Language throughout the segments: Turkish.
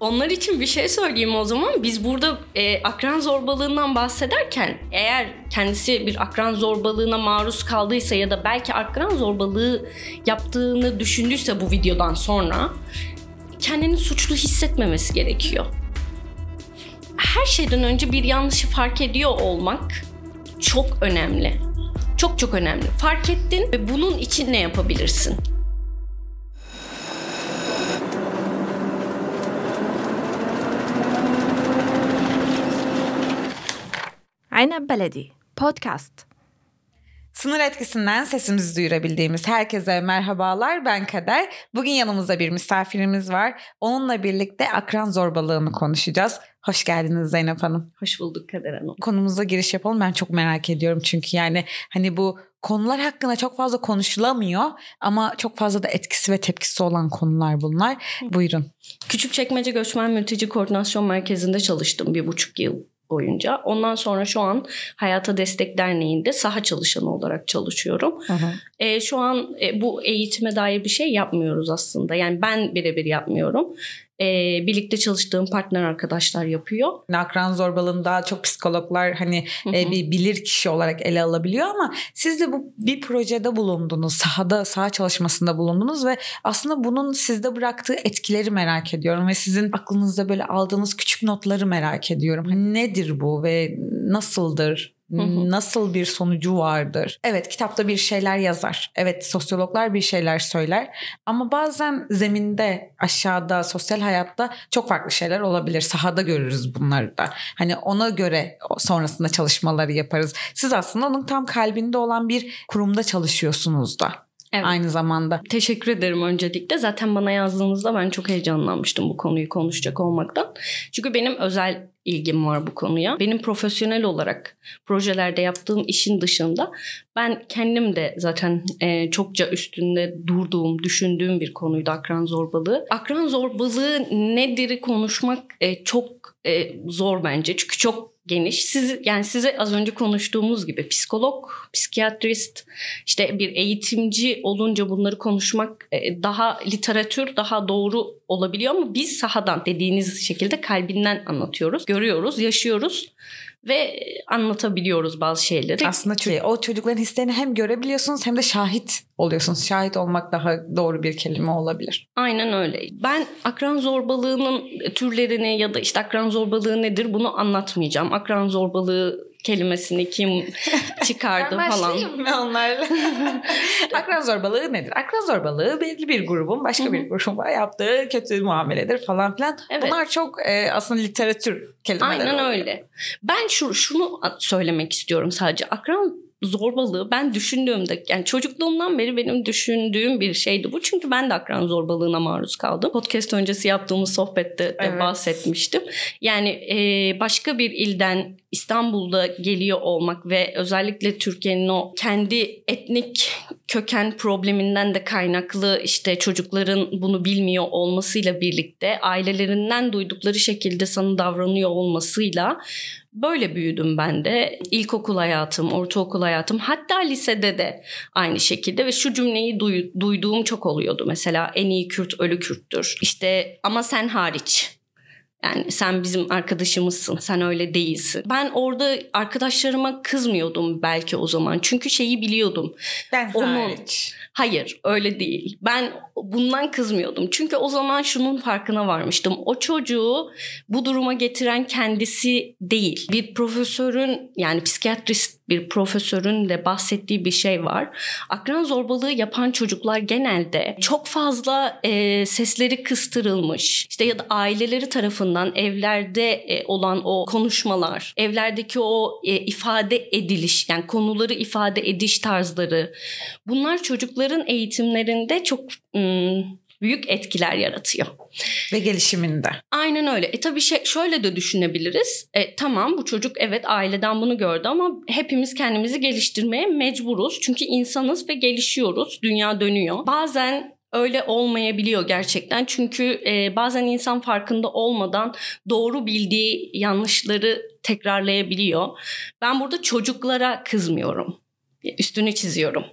Onlar için bir şey söyleyeyim o zaman. Biz burada e, akran zorbalığından bahsederken eğer kendisi bir akran zorbalığına maruz kaldıysa ya da belki akran zorbalığı yaptığını düşündüyse bu videodan sonra kendini suçlu hissetmemesi gerekiyor. Her şeyden önce bir yanlışı fark ediyor olmak çok önemli. Çok çok önemli. Fark ettin ve bunun için ne yapabilirsin? Aynab Beledi Podcast. Sınır etkisinden sesimizi duyurabildiğimiz herkese merhabalar. Ben Kader. Bugün yanımızda bir misafirimiz var. Onunla birlikte akran zorbalığını konuşacağız. Hoş geldiniz Zeynep Hanım. Hoş bulduk Kader Hanım. Konumuza giriş yapalım. Ben çok merak ediyorum çünkü yani hani bu konular hakkında çok fazla konuşulamıyor ama çok fazla da etkisi ve tepkisi olan konular bunlar. Buyurun. Küçükçekmece Göçmen Mülteci Koordinasyon Merkezi'nde çalıştım bir buçuk yıl boyunca. Ondan sonra şu an Hayata Destek Derneği'nde saha çalışanı olarak çalışıyorum. Hı hı. E, şu an e, bu eğitime dair bir şey yapmıyoruz aslında. Yani ben birebir yapmıyorum. E, birlikte çalıştığım partner arkadaşlar yapıyor. Akran zorbalığını daha çok psikologlar hani Hı hı. e, bir bilir kişi olarak ele alabiliyor ama siz de bu bir projede bulundunuz. Sahada saha çalışmasında bulundunuz ve aslında bunun sizde bıraktığı etkileri merak ediyorum ve sizin aklınızda böyle aldığınız küçük notları merak ediyorum. Hani nedir bu ve nasıldır? Nasıl bir sonucu vardır? Evet kitapta bir şeyler yazar. Evet sosyologlar bir şeyler söyler. Ama bazen zeminde, aşağıda, sosyal hayatta çok farklı şeyler olabilir. Sahada görürüz bunları da. Hani ona göre sonrasında çalışmaları yaparız. Siz aslında onun tam kalbinde olan bir kurumda çalışıyorsunuz da. Evet. Aynı zamanda. Teşekkür ederim öncelikle. Zaten bana yazdığınızda ben çok heyecanlanmıştım bu konuyu konuşacak olmaktan. Çünkü benim özel ilgim var bu konuya. Benim profesyonel olarak projelerde yaptığım işin dışında ben kendim de zaten e, çokça üstünde durduğum, düşündüğüm bir konuydu akran zorbalığı. Akran zorbalığı nedir konuşmak e, çok e, zor bence. Çünkü çok geniş. Siz yani size az önce konuştuğumuz gibi psikolog, psikiyatrist, işte bir eğitimci olunca bunları konuşmak e, daha literatür, daha doğru olabiliyor ama biz sahadan dediğiniz şekilde kalbinden anlatıyoruz, görüyoruz, yaşıyoruz ve anlatabiliyoruz bazı şeyleri. Aslında ço- o çocukların hislerini hem görebiliyorsunuz hem de şahit oluyorsunuz. Şahit olmak daha doğru bir kelime olabilir. Aynen öyle. Ben akran zorbalığının türlerini ya da işte akran zorbalığı nedir bunu anlatmayacağım. Akran zorbalığı kelimesini kim çıkardı Ben falan. başlayayım mı onlarla? akran zorbalığı nedir? Akran zorbalığı belli bir grubun başka bir gruba yaptığı kötü muameledir falan filan. Evet. Bunlar çok e, aslında literatür kelimeleri. Aynen oluyor. öyle. Ben şu şunu söylemek istiyorum sadece. Akran zorbalığı ben düşündüğümde yani çocukluğumdan beri benim düşündüğüm bir şeydi bu. Çünkü ben de akran zorbalığına maruz kaldım. Podcast öncesi yaptığımız sohbette de Evet. bahsetmiştim. Yani e, başka bir ilden İstanbul'da geliyor olmak ve özellikle Türkiye'nin o kendi etnik köken probleminden de kaynaklı işte çocukların bunu bilmiyor olmasıyla birlikte ailelerinden duydukları şekilde sana davranıyor olmasıyla böyle büyüdüm ben de. İlkokul hayatım, ortaokul hayatım hatta lisede de aynı şekilde ve şu cümleyi duy- duyduğum çok oluyordu. Mesela en iyi Kürt ölü Kürttür. İşte ama sen hariç. Yani sen bizim arkadaşımızsın, sen öyle değilsin. Ben orada arkadaşlarıma kızmıyordum belki o zaman. Çünkü şeyi biliyordum. Ben Onu- hariç. Hayır öyle değil. Ben bundan kızmıyordum. Çünkü o zaman şunun farkına varmıştım. O çocuğu bu duruma getiren kendisi değil. Bir profesörün yani psikiyatrist bir profesörün de bahsettiği bir şey var. Akran zorbalığı yapan çocuklar genelde çok fazla e, sesleri kıstırılmış. İşte ya da aileleri tarafından evlerde e, olan o konuşmalar, evlerdeki o e, ifade ediliş yani konuları ifade ediş tarzları bunlar çocukların eğitimlerinde çok ım, büyük etkiler yaratıyor. Ve gelişiminde. Aynen öyle. E tabii şey, şöyle de düşünebiliriz. E, tamam bu çocuk evet aileden bunu gördü ama hepimiz kendimizi geliştirmeye mecburuz. Çünkü insanız ve gelişiyoruz. Dünya dönüyor. Bazen öyle olmayabiliyor gerçekten. Çünkü e, bazen insan farkında olmadan doğru bildiği yanlışları tekrarlayabiliyor. Ben burada çocuklara kızmıyorum. Üstünü çiziyorum.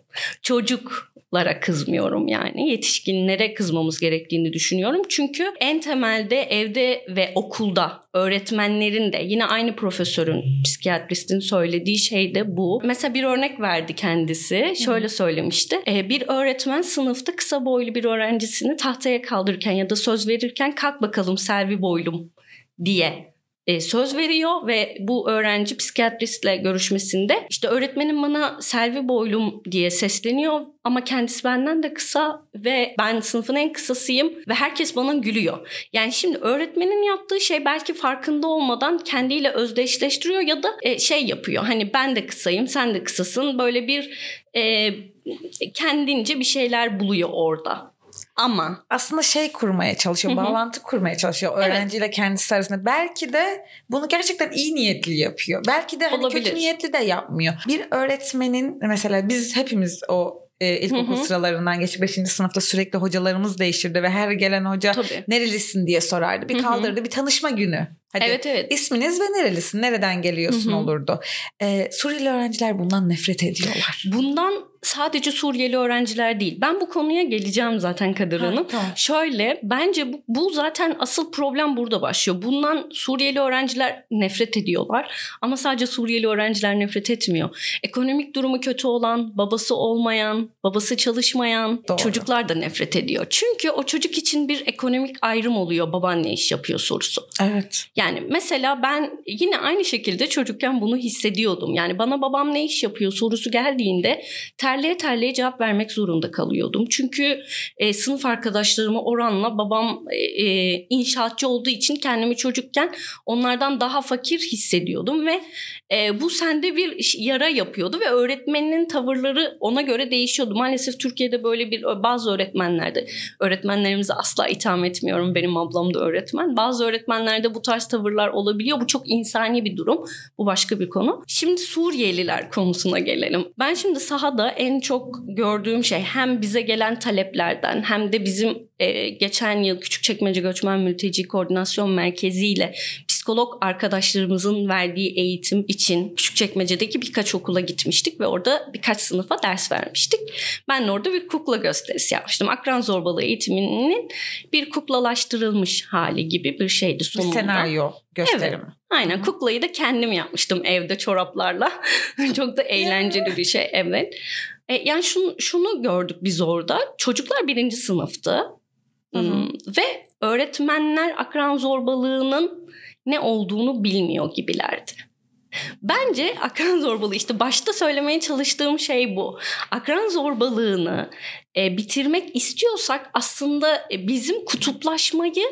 Çocuk lara kızmıyorum yani. Yetişkinlere kızmamız gerektiğini düşünüyorum. Çünkü en temelde evde ve okulda öğretmenlerin de yine aynı profesörün, psikiyatristin söylediği şey de bu. Mesela bir örnek verdi kendisi. Şöyle söylemişti. Ee, bir öğretmen sınıfta kısa boylu bir öğrencisini tahtaya kaldırırken ya da söz verirken kalk bakalım Selvi boylum diye e, söz veriyor ve bu öğrenci psikiyatristle görüşmesinde işte öğretmenim bana Selvi boylum diye sesleniyor ama kendisi benden de kısa ve ben sınıfın en kısasıyım ve herkes bana gülüyor. Yani şimdi öğretmenin yaptığı şey belki farkında olmadan kendiyle özdeşleştiriyor ya da e, şey yapıyor. Hani ben de kısayım sen de kısasın böyle bir e, kendince bir şeyler buluyor orada. Ama aslında şey kurmaya çalışıyor, Hı hı. bağlantı kurmaya çalışıyor öğrenciyle kendisi arasında. Belki de bunu gerçekten iyi niyetli yapıyor. Belki de hani Olabilir. kötü niyetli de yapmıyor. Bir öğretmenin mesela biz hepimiz o e, ilkokul Hı hı. sıralarından geçip 5. sınıfta sürekli hocalarımız değişirdi ve her gelen hoca tabii. nerelisin diye sorardı. Bir Hı hı. kaldırdı bir tanışma günü. Hadi Evet evet. isminiz ve nerelisin, nereden geliyorsun Hı hı. olurdu. E, Suriyeli öğrenciler bundan nefret ediyorlar. Bundan sadece Suriyeli öğrenciler değil. Ben bu konuya geleceğim zaten Kadir Ha, Hanım. tamam. Şöyle bence bu, bu zaten asıl problem burada başlıyor. Bundan Suriyeli öğrenciler nefret ediyorlar. Ama sadece Suriyeli öğrenciler nefret etmiyor. Ekonomik durumu kötü olan, babası olmayan, babası çalışmayan Doğru. çocuklar da nefret ediyor. Çünkü o çocuk için bir ekonomik ayrım oluyor baban ne iş yapıyor sorusu. Evet. Yani mesela ben yine aynı şekilde çocukken bunu hissediyordum. Yani bana babam ne iş yapıyor sorusu geldiğinde terleye terleye cevap vermek zorunda kalıyordum. Çünkü e, sınıf arkadaşlarıma oranla babam e, e, inşaatçı olduğu için kendimi çocukken onlardan daha fakir hissediyordum ve e, bu sende bir yara yapıyordu ve öğretmeninin tavırları ona göre değişiyordu. Maalesef Türkiye'de böyle bir bazı öğretmenlerde öğretmenlerimize asla itham etmiyorum. Benim ablam da öğretmen. Bazı öğretmenlerde bu tarz tavırlar olabiliyor. Bu çok insani bir durum. Bu başka bir konu. Şimdi Suriyeliler konusuna gelelim. Ben şimdi sahada en çok gördüğüm şey hem bize gelen taleplerden hem de bizim e, geçen yıl Küçükçekmece Göçmen Mülteci Koordinasyon Merkezi ile psikolog arkadaşlarımızın verdiği eğitim için Küçükçekmece'deki birkaç okula gitmiştik ve orada birkaç sınıfa ders vermiştik. Ben de orada bir kukla gösterisi yapmıştım. Akran zorbalığı eğitiminin bir kuklalaştırılmış hali gibi bir şeydi Bir sunumda. senaryo gösterimi. Aynen kuklayı da kendim yapmıştım evde çoraplarla. Çok da eğlenceli bir şey evet. E, yani şunu, şunu gördük biz orada. Çocuklar birinci sınıftı. Hı hı. Hmm, Ve öğretmenler akran zorbalığının ne olduğunu bilmiyor gibilerdi. Bence akran zorbalığı işte başta söylemeye çalıştığım şey bu. Akran zorbalığını e, bitirmek istiyorsak aslında e, bizim kutuplaşmayı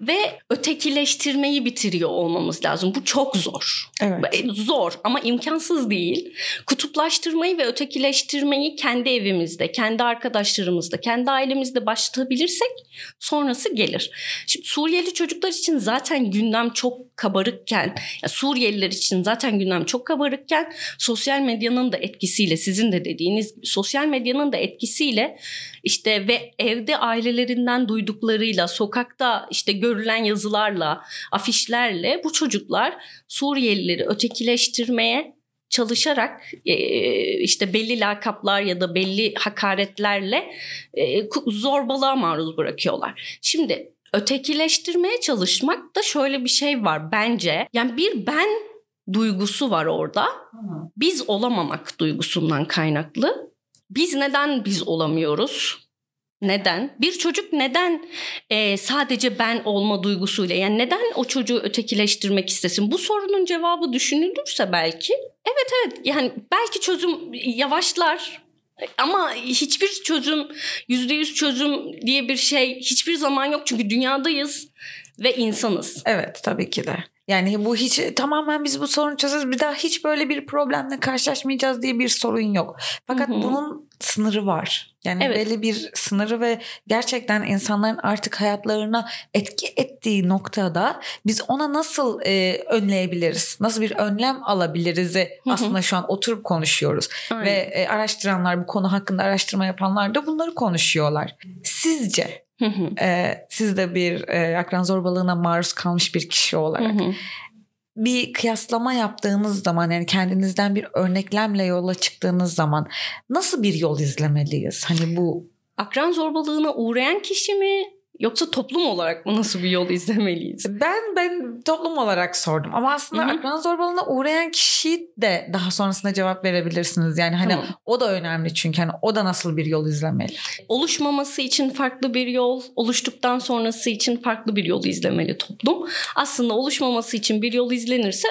ve ötekileştirmeyi bitiriyor olmamız lazım. Bu çok zor. Evet. E, Zor ama imkansız değil. Kutuplaştırmayı ve ötekileştirmeyi kendi evimizde, kendi arkadaşlarımızda, kendi ailemizde başlatabilirsek sonrası gelir. Şimdi Suriyeli çocuklar için zaten gündem çok kabarıkken, ya Suriyeliler için zaten gündem çok kabarıkken sosyal medyanın da etkisiyle sizin de dediğiniz gibi sosyal medyanın da etkisiyle işte ve evde ailelerinden duyduklarıyla, sokakta işte görülen yazılarla, afişlerle bu çocuklar Suriyelileri ötekileştirmeye çalışarak e, işte belli lakaplar ya da belli hakaretlerle e, zorbalığa maruz bırakıyorlar. Şimdi ötekileştirmeye çalışmak da şöyle bir şey var bence. Yani bir ben duygusu var orada. Biz olamamak duygusundan kaynaklı. Biz neden biz olamıyoruz? Neden? Bir çocuk neden e, sadece ben olma duygusuyla yani neden o çocuğu ötekileştirmek istesin? Bu sorunun cevabı düşünülürse belki evet evet yani belki çözüm yavaşlar ama hiçbir çözüm yüzde yüz çözüm diye bir şey hiçbir zaman yok çünkü dünyadayız ve insanız. Evet tabii ki de. Yani bu hiç tamamen biz bu sorunu çözeriz. Bir daha hiç böyle bir problemle karşılaşmayacağız diye bir sorun yok. Fakat Hı hı. bunun sınırı var. Yani Evet. belli bir sınırı ve gerçekten insanların artık hayatlarına etki ettiği noktada biz ona nasıl e, önleyebiliriz? Nasıl bir önlem alabiliriz? hı. aslında şu an oturup konuşuyoruz. Aynen. Ve e, araştıranlar bu konu hakkında araştırma yapanlar da bunları konuşuyorlar. Sizce Hı hı. e, siz de bir e, akran zorbalığına maruz kalmış bir kişi olarak bir kıyaslama yaptığınız zaman yani kendinizden bir örneklemle yola çıktığınız zaman nasıl bir yol izlemeliyiz? Hani bu Akran zorbalığına uğrayan kişi mi yoksa toplum olarak mı nasıl bir yol izlemeliyiz? ben ben toplum olarak sordum ama aslında Hı hı. akran zorbalığına uğrayan kişi de daha sonrasında cevap verebilirsiniz. Yani hani Tamam. o da önemli çünkü hani o da nasıl bir yol izlemeli? Oluşmaması için farklı bir yol, oluştuktan sonrası için farklı bir yol izlemeli toplum. Aslında oluşmaması için bir yol izlenirse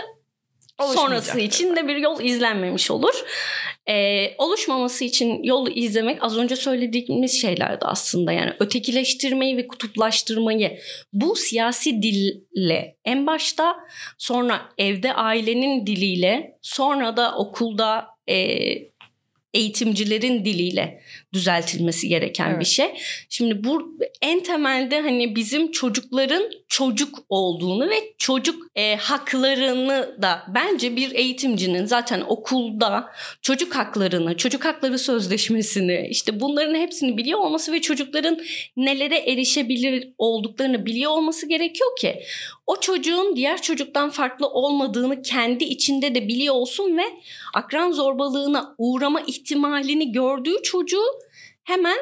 sonrası için de bir yol izlenmemiş olur. Ee, oluşmaması için yol izlemek az önce söylediğimiz şeylerdi aslında. Yani ötekileştirmeyi ve kutuplaştırmayı bu siyasi dille en başta sonra evde ailenin diliyle sonra da okulda e, eğitimcilerin diliyle düzeltilmesi gereken Evet. bir şey. Şimdi bu en temelde hani bizim çocukların çocuk olduğunu ve çocuk e, haklarını da bence bir eğitimcinin zaten okulda çocuk haklarını, çocuk hakları sözleşmesini işte bunların hepsini biliyor olması ve çocukların nelere erişebilir olduklarını biliyor olması gerekiyor ki o çocuğun diğer çocuktan farklı olmadığını kendi içinde de biliyor olsun ve akran zorbalığına uğrama ihtimalini gördüğü çocuğu hemen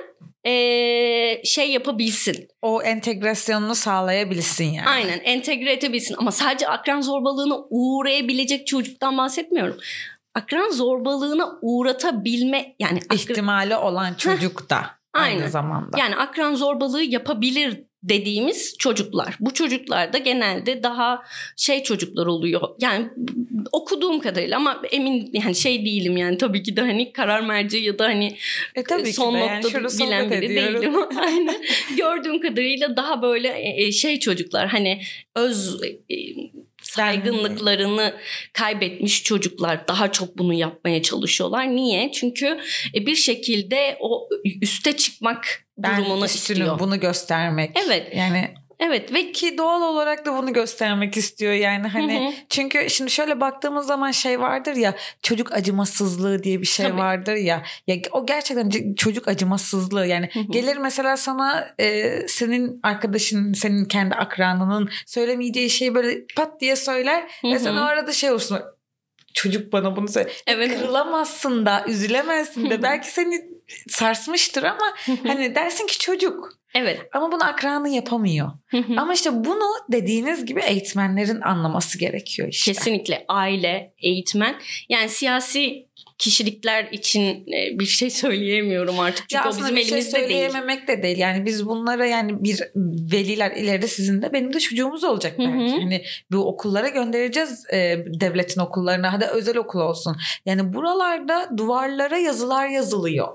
eee, şey yapabilsin. O entegrasyonunu sağlayabilsin yani. Aynen entegre edebilsin ama sadece akran zorbalığına uğrayabilecek çocuktan bahsetmiyorum. Akran zorbalığına uğratabilme yani akran- İhtimali olan çocuk da aynı Aynen. zamanda. yani akran zorbalığı yapabilir dediğimiz çocuklar. Bu çocuklar da genelde daha şey çocuklar oluyor. Yani okuduğum kadarıyla ama emin yani şey değilim yani tabii ki de hani karar merci ya da hani E tabii son de yani bilen biri ediyoruz. değilim. Aynen. Gördüğüm kadarıyla daha böyle e, e, şey çocuklar hani öz e, saygınlıklarını kaybetmiş çocuklar daha çok bunu yapmaya çalışıyorlar. Niye? Çünkü e, bir şekilde o üste çıkmak Ben durumunu üstünüm istiyor. bunu göstermek. Evet. Yani Evet ve ki doğal olarak da bunu göstermek istiyor yani hani Hı hı. çünkü şimdi şöyle baktığımız zaman şey vardır ya çocuk acımasızlığı diye bir şey Tabii. vardır ya ya o gerçekten çocuk acımasızlığı yani Hı hı. gelir mesela sana e, senin arkadaşın senin kendi akranının söylemeyeceği şeyi böyle pat diye söyler Hı ve hı. sen o arada şey olursun çocuk bana bunu söyle evet. kırılamazsın da üzülemezsin de belki seni sarsmıştır ama hani dersin ki çocuk evet. ama bunu akranı yapamıyor. Ama işte bunu dediğiniz gibi eğitmenlerin anlaması gerekiyor işte. Kesinlikle aile, eğitmen yani siyasi kişilikler için e, bir şey söyleyemiyorum artık. Çünkü Ya o bizim bir şey elimizde değil. söyleyememek de değil. Yani biz bunlara yani bir veliler ileride sizin de benim de çocuğumuz olacak Hı hı. belki. Hani bu okullara göndereceğiz e, devletin okullarına hadi özel okul olsun. Yani buralarda duvarlara yazılar yazılıyor.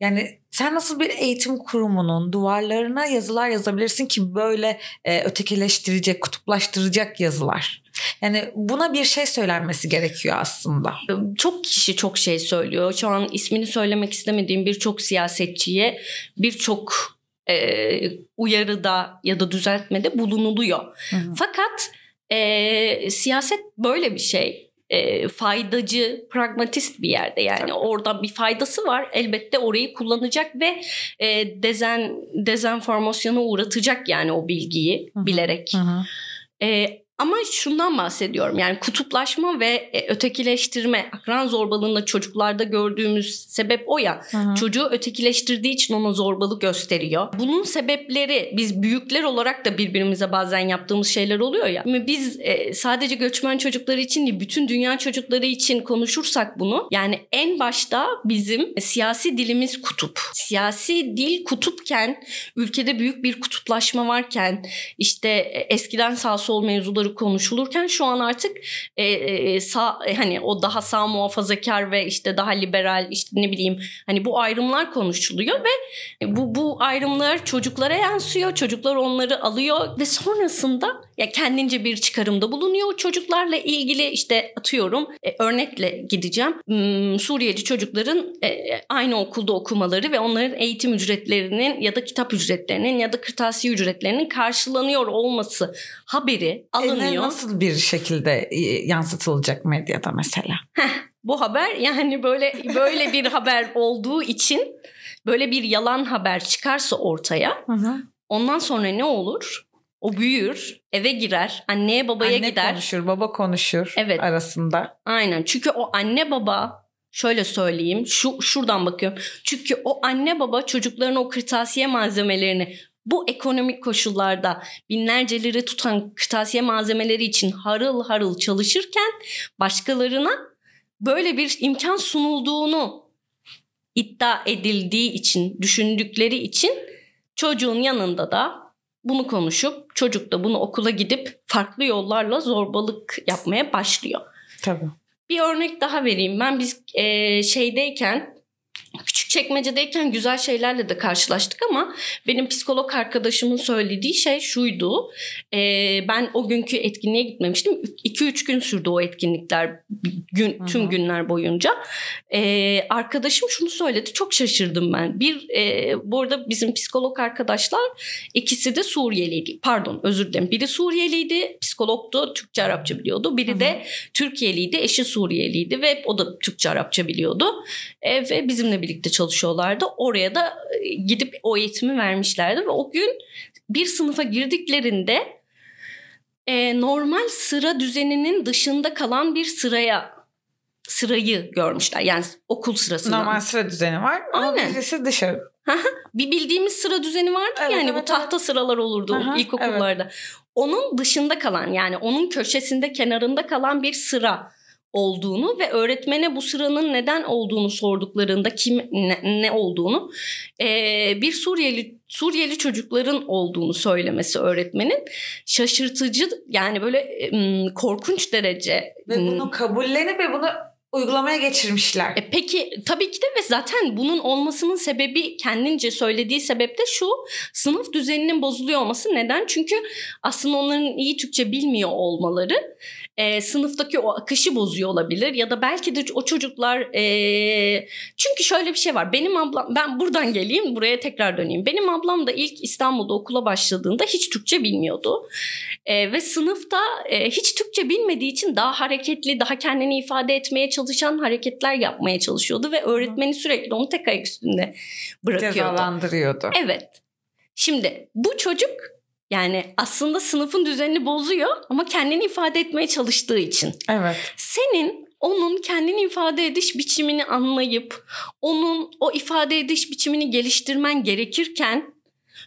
Yani sen nasıl bir eğitim kurumunun duvarlarına yazılar yazabilirsin ki böyle e, ötekileştirecek, kutuplaştıracak yazılar. Yani buna bir şey söylenmesi gerekiyor aslında. Çok kişi çok şey söylüyor. Şu an ismini söylemek istemediğim birçok siyasetçiye birçok e, uyarıda ya da düzeltmede bulunuluyor. Hı hı. Fakat e, siyaset böyle bir şey. E, faydacı, pragmatist bir yerde yani Tabii. orada bir faydası var. Elbette orayı kullanacak ve e, dezen dezenformasyona uğratacak yani o bilgiyi Hı hı. bilerek. Hı hı. E, ama şundan bahsediyorum yani kutuplaşma ve e, ötekileştirme, akran zorbalığında çocuklarda gördüğümüz sebep o ya. Hı hı. Çocuğu ötekileştirdiği için ona zorbalık gösteriyor. Bunun sebepleri biz büyükler olarak da birbirimize bazen yaptığımız şeyler oluyor ya. Biz e, sadece göçmen çocukları için değil bütün dünya çocukları için konuşursak bunu yani en başta bizim siyasi dilimiz kutup. Siyasi dil kutupken ülkede büyük bir kutuplaşma varken işte e, eskiden sağ sol mevzuları konuşulurken şu an artık e, e, sağ e, hani o daha sağ muhafazakar ve işte daha liberal işte ne bileyim hani bu ayrımlar konuşuluyor ve bu bu ayrımlar çocuklara yansıyor. Çocuklar onları alıyor ve sonrasında ya kendince bir çıkarımda bulunuyor. Çocuklarla ilgili işte atıyorum e, örnekle gideceğim. Hmm, Suriyeli çocukların e, aynı okulda okumaları ve onların eğitim ücretlerinin ya da kitap ücretlerinin ya da kırtasiye ücretlerinin karşılanıyor olması haberi alınıyor. Eline nasıl bir şekilde e, yansıtılacak medyada mesela? Bu haber yani böyle böyle bir haber olduğu için böyle bir yalan haber çıkarsa ortaya Hı hı. ondan sonra ne olur? O büyür, eve girer, anneye babaya Anne gider. konuşur, baba konuşur Evet. arasında. Aynen. Çünkü o anne baba şöyle söyleyeyim. Şu şuradan bakıyorum. Çünkü o anne baba çocukların o kırtasiye malzemelerini bu ekonomik koşullarda binlerce lira tutan kırtasiye malzemeleri için harıl harıl çalışırken başkalarına böyle bir imkan sunulduğunu iddia edildiği için, düşündükleri için çocuğun yanında da bunu konuşup çocuk da bunu okula gidip farklı yollarla zorbalık yapmaya başlıyor. Tabii. Bir örnek daha vereyim. Ben biz e, şeydeyken küçük çekmecedeyken güzel şeylerle de karşılaştık ama benim psikolog arkadaşımın söylediği şey şuydu. E, ben o günkü etkinliğe gitmemiştim. 2-3 gün sürdü o etkinlikler gün, tüm hı. günler boyunca. E, arkadaşım şunu söyledi. Çok şaşırdım ben. Bir e, bu arada bizim psikolog arkadaşlar ikisi de Suriyeliydi. Pardon özür dilerim. Biri Suriyeliydi. Psikologdu. Türkçe Arapça biliyordu. Biri hı. de Türkiye'liydi, eşi Suriyeliydi ve o da Türkçe Arapça biliyordu. E, ve bizimle birlikte çalışıyorlardı. Oraya da e, gidip o eğitimi vermişlerdi ve o gün bir sınıfa girdiklerinde e, normal sıra düzeninin dışında kalan bir sıraya sırayı görmüşler. Yani okul sırasında. Normal sıra düzeni var ama Aynen. birisi dışarı. Bir bildiğimiz sıra düzeni vardı Evet, yani bu evet, tahta sıralar olurdu Aha, ilkokullarda. Onun dışında kalan yani onun köşesinde kenarında kalan bir sıra olduğunu ve öğretmene bu sıranın neden olduğunu sorduklarında kim ne, ne olduğunu eee, bir Suriyeli Suriyeli çocukların olduğunu söylemesi öğretmenin şaşırtıcı yani böyle em, korkunç derece Ve bunu kabullenip ve bunu uygulamaya geçirmişler. e peki tabii ki de ve zaten bunun olmasının sebebi kendince söylediği sebep de şu sınıf düzeninin bozuluyor olması. Neden? Çünkü aslında onların iyi Türkçe bilmiyor olmaları e, sınıftaki o akışı bozuyor olabilir ya da belki de o çocuklar e, çünkü şöyle bir şey var benim ablam ben buradan geleyim buraya tekrar döneyim benim ablam da ilk İstanbul'da okula başladığında hiç Türkçe bilmiyordu E, ve sınıfta e, hiç Türkçe bilmediği için daha hareketli daha kendini ifade etmeye çalışan hareketler yapmaya çalışıyordu ve öğretmeni sürekli onu tek ayak üstünde bırakıyordu. Cezalandırıyordu. Evet. Şimdi bu çocuk yani aslında sınıfın düzenini bozuyor ama kendini ifade etmeye çalıştığı için. Evet. Senin onun kendini ifade ediş biçimini anlayıp onun o ifade ediş biçimini geliştirmen gerekirken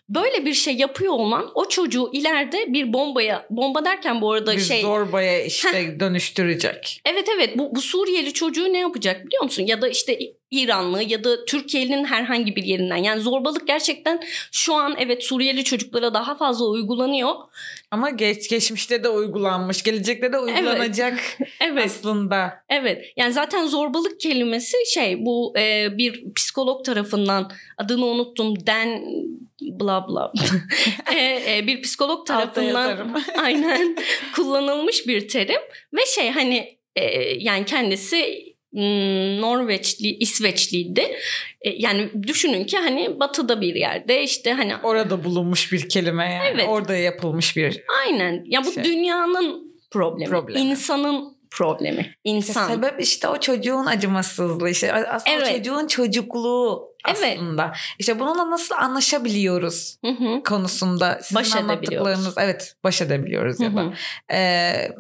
böyle bir şey yapıyor olman o çocuğu ileride bir bombaya bomba derken bu arada Bir şey zorbaya işte dönüştürecek. Evet evet bu, bu Suriyeli çocuğu ne yapacak biliyor musun? Ya da işte İranlı ya da Türkiye'nin herhangi bir yerinden. Yani zorbalık gerçekten şu an evet Suriyeli çocuklara daha fazla uygulanıyor. Ama geç geçmişte de uygulanmış, gelecekte de uygulanacak Evet aslında. evet yani zaten zorbalık kelimesi şey bu e, bir psikolog tarafından adını unuttum Den bla bla E, e, bir psikolog tarafından aynen kullanılmış bir terim ve şey hani e, yani kendisi Norveçli, İsveçliydi. E, yani düşünün ki hani batıda bir yerde işte hani Orada bulunmuş bir kelime yani. Evet. Orada yapılmış bir aynen ya bu Şey. dünyanın problemi, Problemi. insanın problemi. İşte İnsan. sebep işte o çocuğun acımasızlığı işte aslında Evet. o çocuğun çocukluğu Evet. aslında. İşte bununla nasıl anlaşabiliyoruz Hı hı. konusunda sizin Baş anlattıklarınız evet baş edebiliyoruz Hı ya da hı. Ee,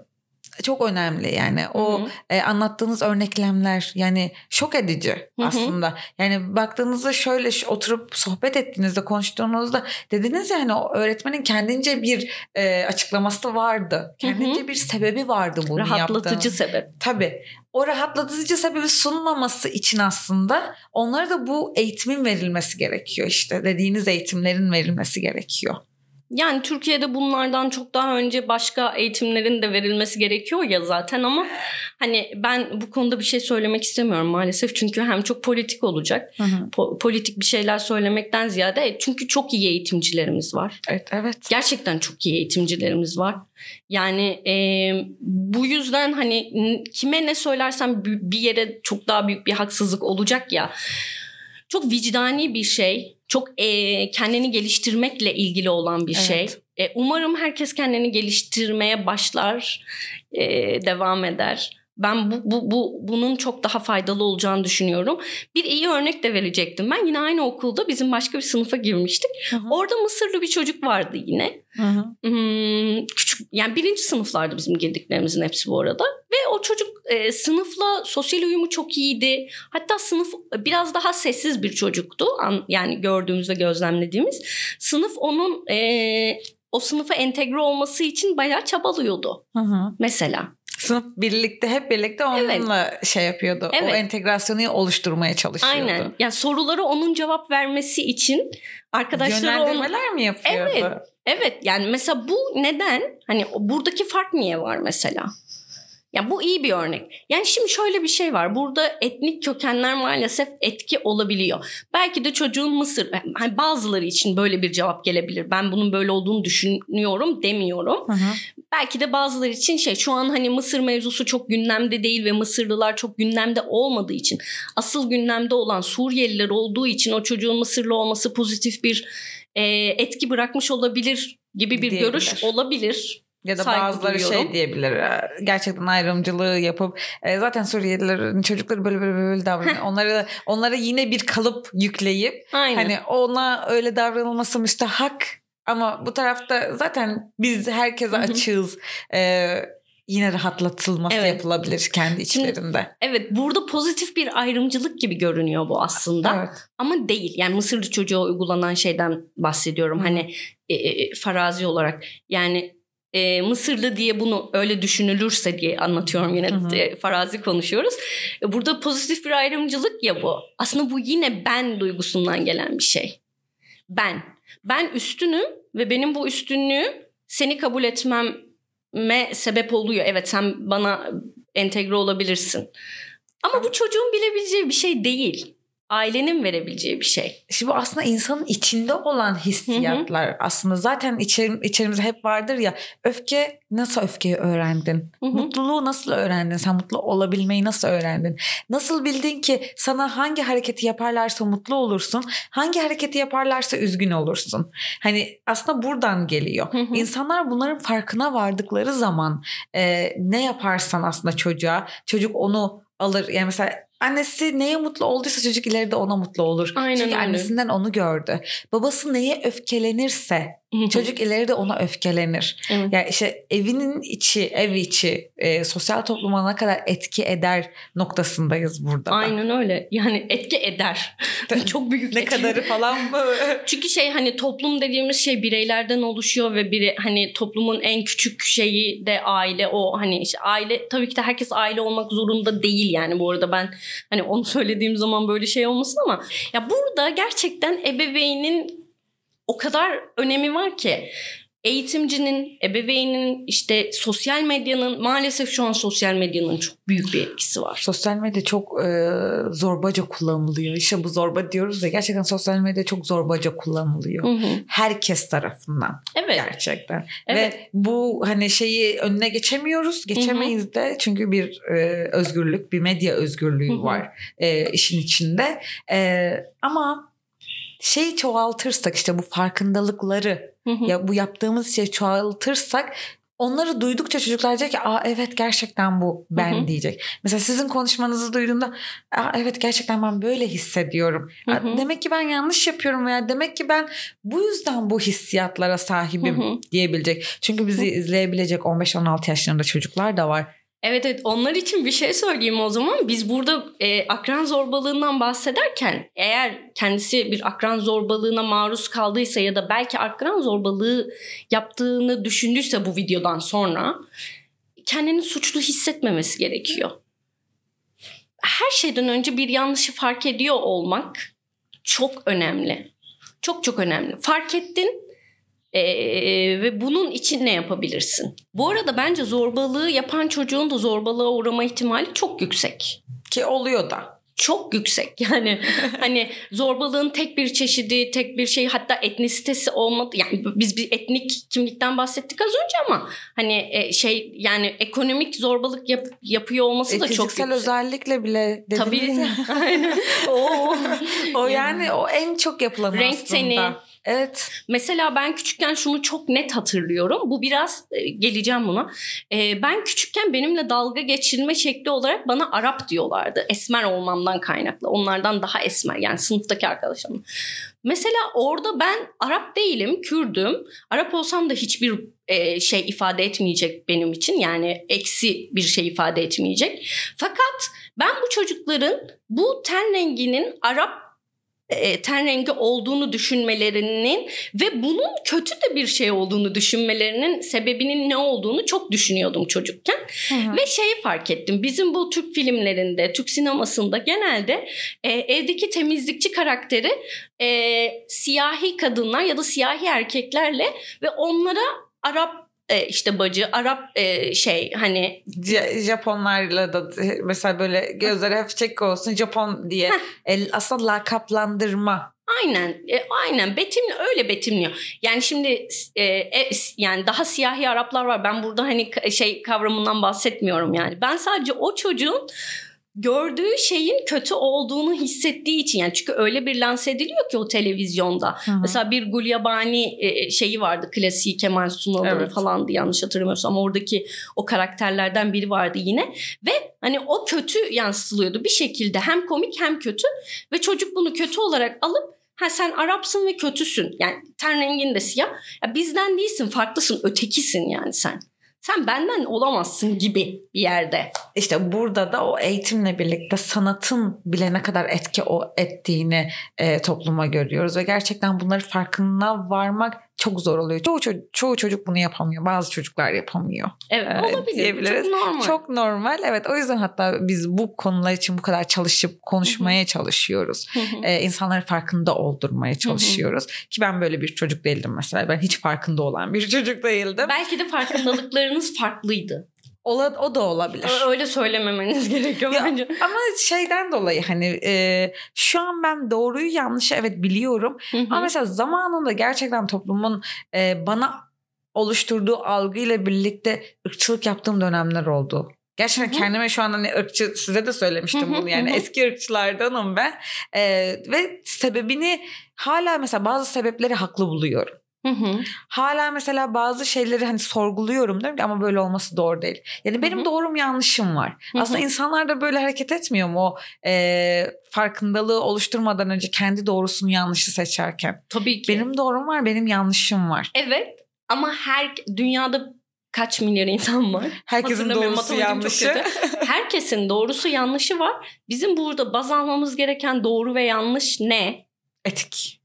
çok önemli yani o e, anlattığınız örneklemler yani şok edici hı. aslında. Yani baktığınızda şöyle oturup sohbet ettiğinizde konuştuğunuzda dediniz ya hani o öğretmenin kendince bir e, açıklaması vardı. Kendince bir sebebi vardı bunu Rahatlatıcı yaptığın. sebep. Tabii. O rahatlatıcı sebebi sunmaması için aslında onlara da bu eğitimin verilmesi gerekiyor işte. Dediğiniz eğitimlerin verilmesi gerekiyor. Yani Türkiye'de bunlardan çok daha önce başka eğitimlerin de verilmesi gerekiyor ya zaten ama hani ben bu konuda bir şey söylemek istemiyorum maalesef çünkü hem çok politik olacak. Po- politik bir şeyler söylemekten ziyade çünkü çok iyi eğitimcilerimiz var. Evet, evet. Gerçekten çok iyi eğitimcilerimiz var. Yani e, bu yüzden hani kime ne söylersem bi- bir yere çok daha büyük bir haksızlık olacak ya. Çok vicdani bir şey. Çok e, kendini geliştirmekle ilgili olan bir Evet. şey. E, umarım herkes kendini geliştirmeye başlar, e, devam eder. Ben bu, bu, bu bunun çok daha faydalı olacağını düşünüyorum. Bir iyi örnek de verecektim. Ben yine aynı okulda bizim başka bir sınıfa girmiştik. Hı hı. Orada Mısırlı bir çocuk vardı yine. Hı hı. Hmm, küçük yani birinci sınıflardı bizim girdiklerimizin hepsi bu arada. Ve o çocuk e, sınıfla sosyal uyumu çok iyiydi. Hatta sınıf biraz daha sessiz bir çocuktu. An, yani gördüğümüz ve gözlemlediğimiz. Sınıf onun e, o sınıfa entegre olması için bayağı çabalıyordu Hı hı. mesela. Sınıf birlikte hep birlikte onunla şey yapıyordu. O Evet. entegrasyonu oluşturmaya çalışıyordu. Aynen. Yani soruları onun cevap vermesi için arkadaşları onu... Yönlendirmeler mi yapıyordu? Evet. Evet yani mesela bu neden? Hani buradaki fark niye var mesela? Ya bu iyi bir örnek. Yani şimdi şöyle bir şey var. Burada etnik kökenler maalesef etki olabiliyor. Belki de çocuğun Mısır, hani bazıları için böyle bir cevap gelebilir. Ben bunun böyle olduğunu düşünüyorum demiyorum. Hı hı. Belki de bazıları için şey şu an hani Mısır mevzusu çok gündemde değil ve Mısırlılar çok gündemde olmadığı için asıl gündemde olan Suriyeliler olduğu için o çocuğun Mısırlı olması pozitif bir e, etki bırakmış olabilir gibi bir Diyebilir. görüş olabilir. Ya da Saygı bazıları duyuyorum. şey diyebilir. Gerçekten ayrımcılığı yapıp e, zaten Suriyelilerin çocukları böyle böyle böyle davranıyor. onlara onlara yine bir kalıp yükleyip Aynen. hani ona öyle davranılması müstahak ama bu tarafta zaten biz herkese açığız. E, yine rahatlatılması Evet. yapılabilir kendi Şimdi- içlerinde. Evet burada pozitif bir ayrımcılık gibi görünüyor bu aslında. Evet. Ama değil. Yani Mısırlı çocuğa uygulanan şeyden bahsediyorum. Hı. Hani e, e, farazi olarak. Yani e, Mısırlı diye bunu öyle düşünülürse diye anlatıyorum yine Hı hı. e, farazi konuşuyoruz. E, burada pozitif bir ayrımcılık ya bu. Aslında bu yine ben duygusundan gelen bir şey. Ben. Ben üstünüm ve benim bu üstünlüğüm seni kabul etmeme sebep oluyor. Evet sen bana entegre olabilirsin. Ama bu çocuğun bilebileceği bir şey değil. Ailenin verebileceği bir şey. Şimdi bu aslında insanın içinde olan hissiyatlar aslında zaten içerim, içerimizde hep vardır ya öfke nasıl öfkeyi öğrendin? Hı hı. Mutluluğu nasıl öğrendin? Sen mutlu olabilmeyi nasıl öğrendin? Nasıl bildin ki sana hangi hareketi yaparlarsa mutlu olursun, hangi hareketi yaparlarsa üzgün olursun? Hani aslında buradan geliyor. Hı hı. İnsanlar bunların farkına vardıkları zaman e, ne yaparsan aslında çocuğa çocuk onu alır. Yani mesela annesi neye mutlu olduysa çocuk ileride ona mutlu olur. Aynen Çünkü öyle. annesinden onu gördü. Babası neye öfkelenirse çocuk ileride ona öfkelenir. Evet. Yani işte evinin içi, ev içi, e, sosyal topluma ne kadar etki eder noktasındayız burada. da. Aynen öyle. Yani etki eder. Çok büyük Ne kadarı falan mı? Çünkü şey hani toplum dediğimiz şey bireylerden oluşuyor ve biri hani toplumun en küçük şeyi de aile o hani işte aile tabii ki de herkes aile olmak zorunda değil yani bu arada ben hani onu söylediğim zaman böyle şey olmasın ama ya burada gerçekten ebeveynin o kadar önemi var ki eğitimcinin, ebeveynin, işte sosyal medyanın maalesef şu an sosyal medyanın çok büyük bir etkisi var. Sosyal medya çok e, zorbaca kullanılıyor. İşte bu zorba diyoruz ya gerçekten sosyal medya çok zorbaca kullanılıyor. Hı hı. Herkes tarafından Evet. gerçekten. Evet. Ve bu hani şeyi önüne geçemiyoruz. Geçemeyiz de çünkü bir e, özgürlük, bir medya özgürlüğü Hı hı. var e, işin içinde. E, ama şeyi çoğaltırsak işte bu farkındalıkları ya bu yaptığımız şeyi çoğaltırsak onları duydukça çocuklar diyecek ki aa evet gerçekten bu ben diyecek. Mesela sizin konuşmanızı duyduğumda aa evet gerçekten ben böyle hissediyorum. Demek ki ben yanlış yapıyorum veya demek ki ben bu yüzden bu hissiyatlara sahibim Hı hı. diyebilecek. Çünkü bizi izleyebilecek 15-16 yaşlarında çocuklar da var. Evet evet onlar için bir şey söyleyeyim o zaman. Biz burada e, akran zorbalığından bahsederken eğer kendisi bir akran zorbalığına maruz kaldıysa ya da belki akran zorbalığı yaptığını düşündüyse bu videodan sonra kendini suçlu hissetmemesi gerekiyor. Her şeyden önce bir yanlışı fark ediyor olmak çok önemli. Çok çok önemli. Fark ettin ee, ve bunun için ne yapabilirsin? Bu arada bence zorbalığı yapan çocuğun da zorbalığa uğrama ihtimali çok yüksek. Ki oluyor da. Çok yüksek yani hani zorbalığın tek bir çeşidi tek bir şey hatta etnisitesi olmadı yani biz bir etnik kimlikten bahsettik az önce ama hani e, şey yani ekonomik zorbalık yap- yapıyor olması E, da çok fiziksel yüksek. özellikle bile dediniz Tabii. ya. Aynen. Oo. o yani o en çok yapılan Renk aslında. teni, Evet. Mesela ben küçükken şunu çok net hatırlıyorum. Bu biraz e, geleceğim buna. E, ben küçükken benimle dalga geçilme şekli olarak bana Arap diyorlardı. Esmer olmamdan kaynaklı. Onlardan daha esmer yani sınıftaki arkadaşlarım. Mesela orada ben Arap değilim, Kürdüm. Arap olsam da hiçbir e, şey ifade etmeyecek benim için. Yani eksi bir şey ifade etmeyecek. Fakat ben bu çocukların bu ten renginin Arap e, ten rengi olduğunu düşünmelerinin ve bunun kötü de bir şey olduğunu düşünmelerinin sebebinin ne olduğunu çok düşünüyordum çocukken. Hı-hı. Ve şeyi fark ettim. Bizim bu Türk filmlerinde, Türk sinemasında genelde e, evdeki temizlikçi karakteri e, siyahi kadınlar ya da siyahi erkeklerle ve onlara Arap e, işte bacı Arap e, şey hani C- Japonlarla da mesela böyle gözleri hafif çek olsun Japon diye el, aslında lakaplandırma. Aynen, e, aynen betimli öyle betimliyor. Yani şimdi e, e, yani daha siyahi Araplar var. Ben burada hani şey kavramından bahsetmiyorum yani. Ben sadece o çocuğun gördüğü şeyin kötü olduğunu hissettiği için yani çünkü öyle bir lanse ediliyor ki o televizyonda. Hı hı. Mesela bir Gulyabani e, şeyi vardı klasiği Kemal Sunal'ın Evet. falandı yanlış hatırlamıyorsam oradaki o karakterlerden biri vardı yine ve hani o kötü yansıtılıyordu bir şekilde hem komik hem kötü ve çocuk bunu kötü olarak alıp ha sen Arapsın ve kötüsün yani ten rengin de siyah ya bizden değilsin farklısın ötekisin yani sen. Sen benden olamazsın gibi bir yerde. İşte burada da o eğitimle birlikte sanatın bile ne kadar etki o ettiğini e, topluma görüyoruz ve gerçekten bunları farkına varmak çok zor oluyor. Çoğu, ço- çoğu çocuk bunu yapamıyor. Bazı çocuklar yapamıyor. Evet Evet, olabilir. Çok normal. Çok normal. Evet o yüzden hatta biz bu konular için bu kadar çalışıp konuşmaya çalışıyoruz. Hı hı. Ee, insanları farkında oldurmaya çalışıyoruz. Ki ben böyle bir çocuk değildim mesela. Ben hiç farkında olan bir çocuk değildim. Belki de farkındalıklarınız farklıydı. Ola, o da olabilir. Öyle söylememeniz gerekiyor Ya, bence. Ama şeyden dolayı hani e, şu an ben doğruyu yanlışı evet biliyorum. Hı hı. Ama mesela zamanında gerçekten toplumun e, bana oluşturduğu algıyla birlikte ırkçılık yaptığım dönemler oldu. Gerçekten Hı kendime şu an hani ırkçı size de söylemiştim Hı hı, bunu yani hı hı. eski ırkçılardanım ben E, ve sebebini hala mesela bazı sebepleri haklı buluyorum. Hı hı. Hala mesela bazı şeyleri hani sorguluyorum diyorum ki ama böyle olması doğru değil. Yani benim Hı hı. doğrum yanlışım var. Hı hı. Aslında insanlar da böyle hareket etmiyor mu o e, farkındalığı oluşturmadan önce kendi doğrusunu yanlışı seçerken. Tabii ki. Benim doğrum var, benim yanlışım var. Evet ama her dünyada kaç milyar insan var? Herkesin doğrusu yanlışı. Herkesin doğrusu yanlışı var. Bizim burada baz almamız gereken doğru ve yanlış ne? Etik.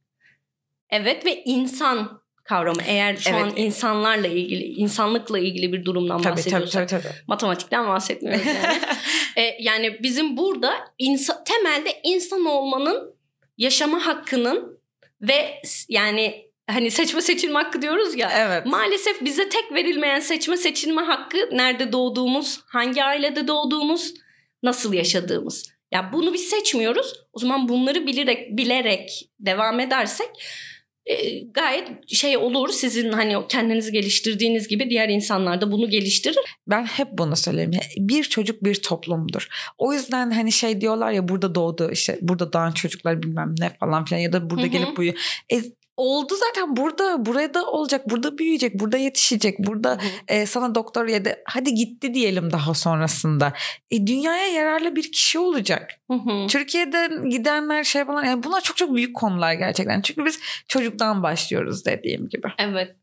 Evet ve insan kavramı. Eğer şu Evet. an insanlarla ilgili, insanlıkla ilgili bir durumdan Tabii tabii bahsediyorsak. tabii. tabii. Matematikten bahsetmiyoruz yani. E, yani bizim burada insa- temelde insan olmanın yaşama hakkının ve yani hani seçme seçilme hakkı diyoruz ya. evet. Maalesef bize tek verilmeyen seçme seçilme hakkı nerede doğduğumuz, hangi ailede doğduğumuz, nasıl yaşadığımız. Ya bunu biz seçmiyoruz. O zaman bunları bilerek bilerek devam edersek e, gayet şey olur. Sizin hani kendinizi geliştirdiğiniz gibi diğer insanlar da bunu geliştirir. Ben hep bunu söylerim. Bir çocuk bir toplumdur. O yüzden hani şey diyorlar ya burada doğdu işte burada doğan çocuklar bilmem ne falan filan ya da burada Hı hı. gelip büyüyor. E, oldu zaten burada burada olacak burada büyüyecek burada yetişecek burada e, sana doktor ya da hadi gitti diyelim daha sonrasında. E, dünyaya yararlı bir kişi olacak. Hı hı. Türkiye'den gidenler şey falan yani bunlar çok çok büyük konular gerçekten. Çünkü biz çocuktan başlıyoruz dediğim gibi. Evet.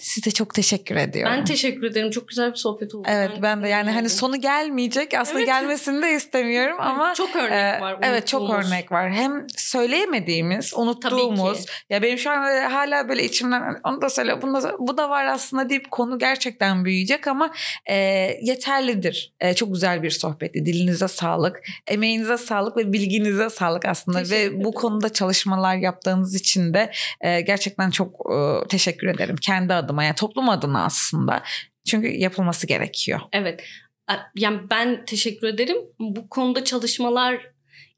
Size çok teşekkür ediyorum. Ben teşekkür ederim. Çok güzel bir sohbet oldu. Evet ben de yani hani sonu gelmeyecek aslında Evet. gelmesini de istemiyorum ama çok örnek e, var. evet çok örnek var. Hem söyleyemediğimiz, unuttuğumuz ya benim şu an böyle hala böyle içimden onu da söyle bunu da, bu da var aslında deyip konu gerçekten büyüyecek ama e, yeterlidir. E, çok güzel bir sohbetti. Dilinize sağlık, emeğinize sağlık ve bilginize sağlık aslında Teşekkür ve ederim. bu konuda çalışmalar yaptığınız için de e, gerçekten çok e, teşekkür ederim kendi adıma yani toplum adına aslında. Çünkü yapılması gerekiyor. Evet. Yani ben teşekkür ederim. Bu konuda çalışmalar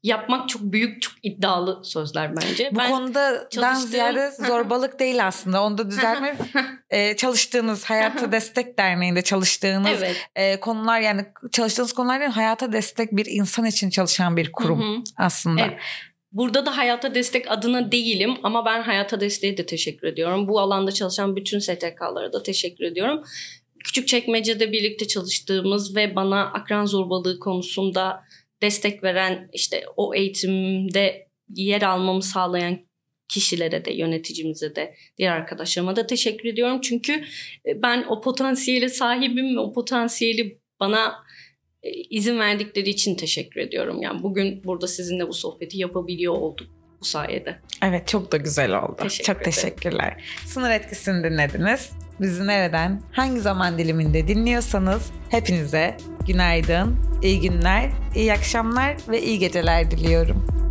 yapmak çok büyük, çok iddialı sözler bence. Bu ben konuda çalıştığım- ziyade zorbalık değil aslında. Onu da düzeltme. e, çalıştığınız Hayata Destek Derneği'nde çalıştığınız evet. e, konular yani çalıştığınız konular değil hayata destek bir insan için çalışan bir kurum aslında. Evet. Burada da hayata destek adına değilim ama ben hayata desteğe de teşekkür ediyorum. Bu alanda çalışan bütün STK'lara da teşekkür ediyorum. Küçük çekmecede birlikte çalıştığımız ve bana akran zorbalığı konusunda destek veren işte o eğitimde yer almamı sağlayan kişilere de yöneticimize de diğer arkadaşlarıma da teşekkür ediyorum. Çünkü e, ben o potansiyeli sahibim o potansiyeli bana izin verdikleri için teşekkür ediyorum. Yani bugün burada sizinle bu sohbeti yapabiliyor olduk bu sayede. Evet çok da güzel oldu. Teşekkür çok ederim. teşekkürler. Sınır etkisini dinlediniz. Bizi nereden, hangi zaman diliminde dinliyorsanız hepinize günaydın, iyi günler, iyi akşamlar ve iyi geceler diliyorum.